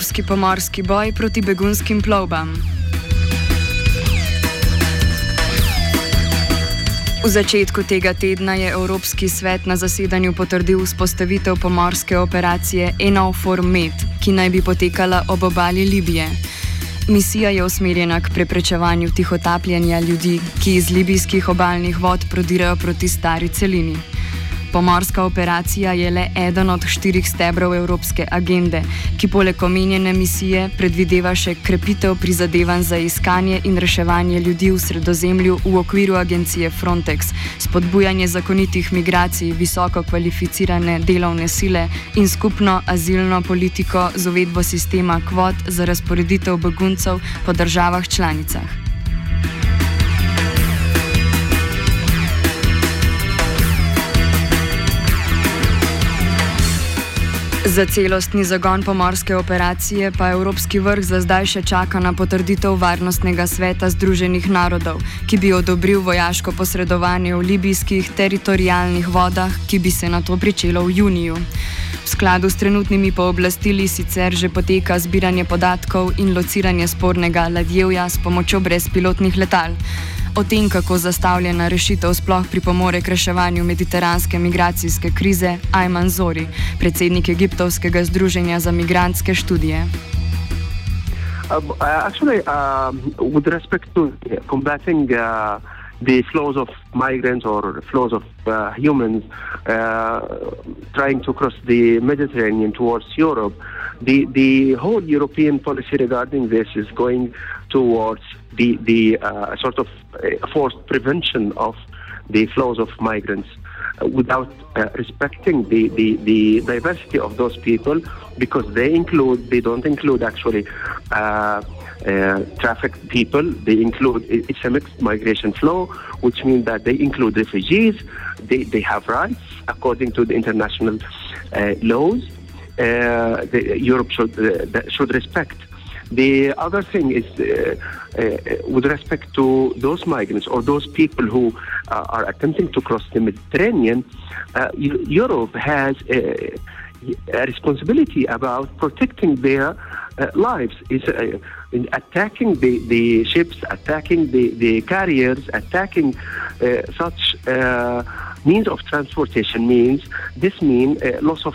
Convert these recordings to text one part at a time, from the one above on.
evropski pomorski boj proti begunskim plovbam. V začetku tega tedna je Evropski svet na zasedanju potrdil vzpostavitev pomorske operacije Enofor Med, ki naj bi potekala ob obali Libije. Misija je usmerjena k preprečevanju tihotapljanja ljudi, ki iz libijskih obaljnih vod prodirajo proti stari celini. Pomorska operacija je le eden od štirih stebrov Evropske agende, ki poleg omenjene misije predvideva še krepitev prizadevanj za iskanje in reševanje ljudi v sredozemlju v okviru agencije Frontex, spodbujanje zakonitih migracij, visoko kvalificirane delovne sile in skupno azilno politiko z uvedbo sistema kvot za razporeditev beguncev po državah članicah. Za celostni zagon pomorske operacije pa Evropski vrh za zdaj še čaka na potrditev Varnostnega sveta Združenih narodov, ki bi odobril vojaško posredovanje v libijskih teritorijalnih vodah, ki bi se na to pričelo v juniju. V skladu s trenutnimi pooblastili sicer že poteka zbiranje podatkov in lociranje spornega ladjevja s pomočjo brezpilotnih letal. O tem, kako zastavljena rešitev sploh pripomore k reševanju mediteranske migracijske krize, Ayman Zori, predsednik Egiptovskega združenja za migrantske študije. Uh, actually, um, with respect to combating uh, the flows of migrants or flows of uh, humans uh, trying to cross the Mediterranean towards Europe, the, the whole European policy regarding this is going towards the, the uh, sort of uh, forced prevention of the flows of migrants uh, without uh, respecting the, the, the diversity of those people because they include, they don't include actually uh, uh, trafficked people, they include, it's a mixed migration flow, which means that they include refugees, they, they have rights according to the international laws. The, Europe should, should respect the other thing is, uh, uh, with respect to those migrants or those people who uh, are attempting to cross the Mediterranean, uh, Europe has a, a, responsibility about protecting their uh, lives. Is uh, attacking the, the ships, attacking the, the carriers, attacking such means of transportation means this means loss of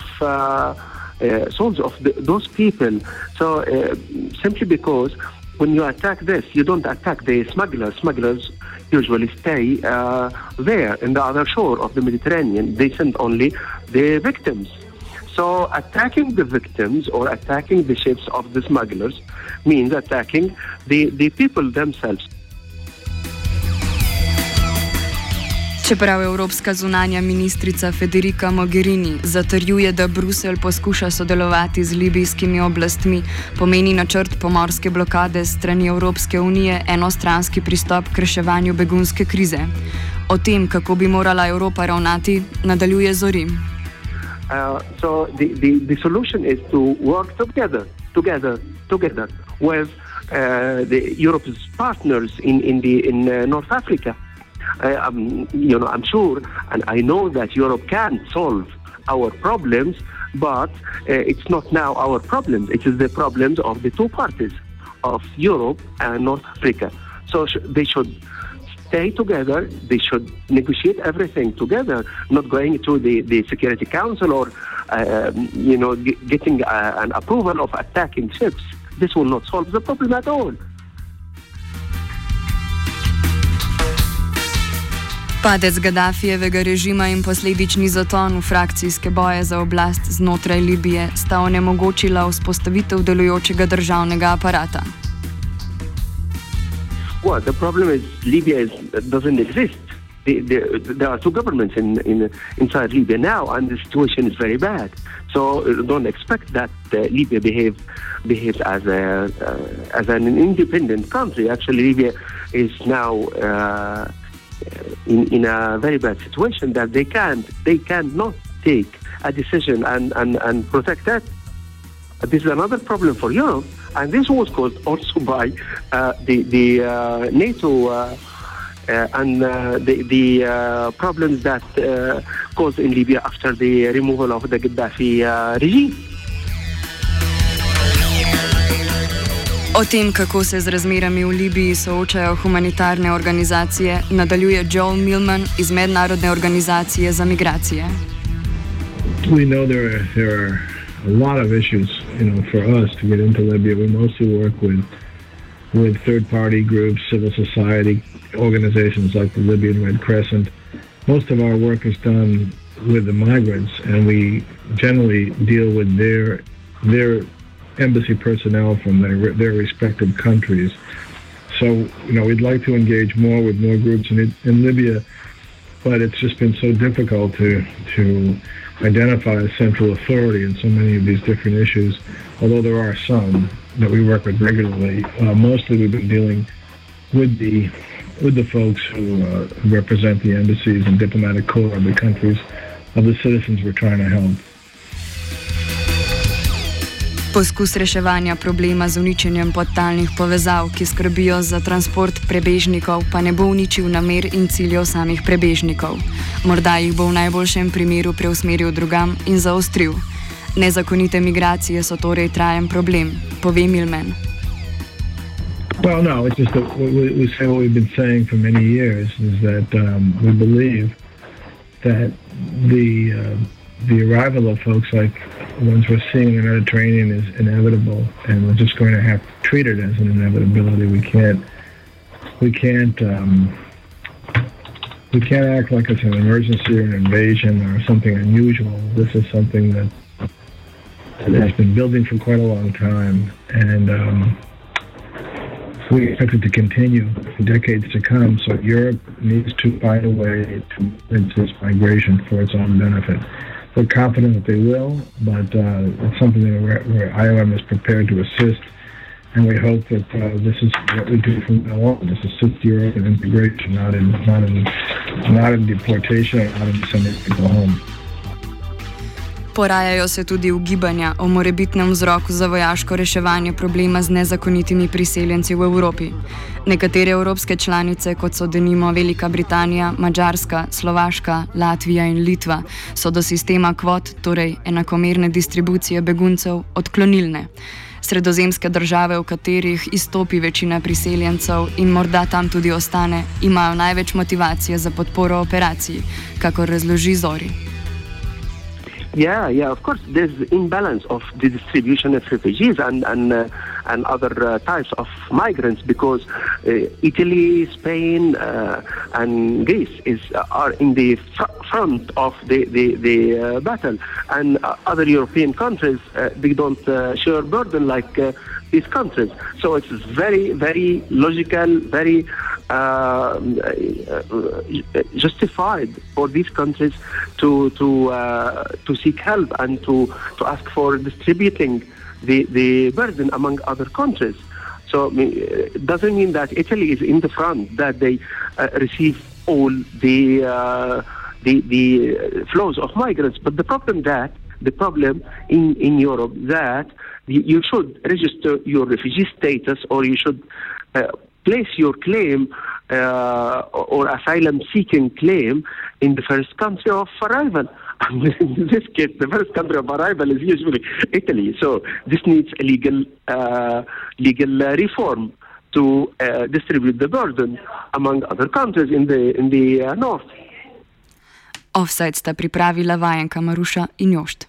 uh, souls of the, those people. So uh, simply because when you attack this, you don't attack the smugglers. Smugglers usually stay uh, there in the other shore of the Mediterranean. They send only the victims. So attacking the victims or attacking the ships of the smugglers means attacking the, the people themselves. Čeprav evropska zunanja ministrica Federica Mogherini zatrjuje, da Bruselj poskuša sodelovati z libijskimi oblastmi, pomeni načrt pomorske blokade strani Evropske unije enostranski pristop k reševanju begunske krize. O tem, kako bi morala Evropa ravnati, nadaljuje Zori. Uh, so the, the, the solution is to work together, together, together with uh, the Europe's partners in, in, the, in uh, North Africa. Uh, um, you know, I'm sure and I know that Europe can solve our problems, but uh, it's not now our problems. It is the problems of the two parties, of Europe and North Africa. So sh- they should stay together. They should negotiate everything together, not going to the, the Security Council or, uh, you know, g- getting uh, an approval of attacking ships. This will not solve the problem at all. Padec Gaddafijevega režima in posledični zaton v frakcijske boje za oblast znotraj Libije sta onemogočila vzpostavitev delujočega državnega aparata. Well, the problem is Libya is, doesn't exist. The, the, there are two governments in, in, inside Libya now, and the situation is very bad. So uh, don't expect that uh, Libya behave, behaves as, a, uh, as an independent country. Actually, Libya is now uh, in, in a very bad situation that they can't, they cannot take a decision and, and, and protect that. This is another problem for Europe, and this was caused also by uh, the, the uh, NATO uh, uh and uh, the, the uh, problems that caused in Libya after the removal of the Gaddafi regime. O tem, kako se z razmerami v Libiji soočajo humanitarne organizacije, nadaljuje Joel Milman iz Mednarodne organizacije za migracije. We know there are, there are a lot of issues, you know, for us to get into Libya. We mostly work with with third-party groups, civil society organizations like the Libyan Red Crescent. Most of our work is done with the migrants, and we generally deal with their their embassy personnel from their, their respective countries. So, you know, we'd like to engage more with more groups in, in Libya, but it's just been so difficult to, to identify a central authority in so many of these different issues, although there are some that we work with regularly. Uh, mostly we've been dealing with the with the folks who uh, represent the embassies and diplomatic corps of the countries of the citizens we're trying to help. Poskus reševanja problema z uničenjem podtalnih povezav, ki skrbijo za transport prebežnikov, pa ne bo uničil namer in ciljev samih prebežnikov. Morda jih bo v najboljšem primeru preusmeril drugam in zaostril. Nezakonite migracije so torej trajen problem, pove Milman. Well, no, it's just that we, we say what we've been saying for many years is that um, we believe that the uh, the arrival of folks like the ones we're seeing in the Mediterranean is inevitable, and we're just going to have to treat it as an inevitability. We can't we can't um, we can't act like it's an emergency or an invasion or something unusual. This is something that, has been building for quite a long time, and um, we expect it to continue for decades to come. So Europe needs to find a way to this migration for its own benefit. We're confident that they will, but uh, it's something that where, where IOM is prepared to assist, and we hope that uh, this is what we do from now on. Just assist Europe in integration, not in not in not in deportation, or not in sending people home. Porajajo se tudi ugibanja o morebitnem vzroku za vojaško reševanje problema z nezakonitimi priseljenci v Evropi. Nekatere evropske članice, kot so denimo Velika Britanija, Mačarska, Slovaška, Latvija in Litva, so do sistema kvot, torej enakomerne distribucije beguncev, odklonilne. Sredozemske države, v katerih izstopi večina priseljencev in morda tam tudi ostane, imajo največ motivacije za podporo operaciji, kako razloži Zori. Yeah, yeah, of course, there's imbalance of the distribution of refugees and and uh, and other uh, types of migrants because uh, Italy, Spain, uh, and Greece is uh, are in the fr- front of the the, the uh, battle, and other European countries they don't share burden like these countries. So it's very very logical, very uh, justified for these countries to to uh, to seek help and to to ask for distributing the the burden among other countries. So it doesn't mean that Italy is in the front that they uh, receive all the uh, the the flows of migrants, but the problem that the problem in in Europe that you should register your refugee status or you should uh, place your claim uh, or asylum seeking claim in the first country of arrival. In this case, the first country of arrival is usually Italy. So this needs a legal, uh, legal reform to uh, distribute the burden among other countries in the, in the uh, north. Offside sta pripravila vajenka Maruša in Jošt.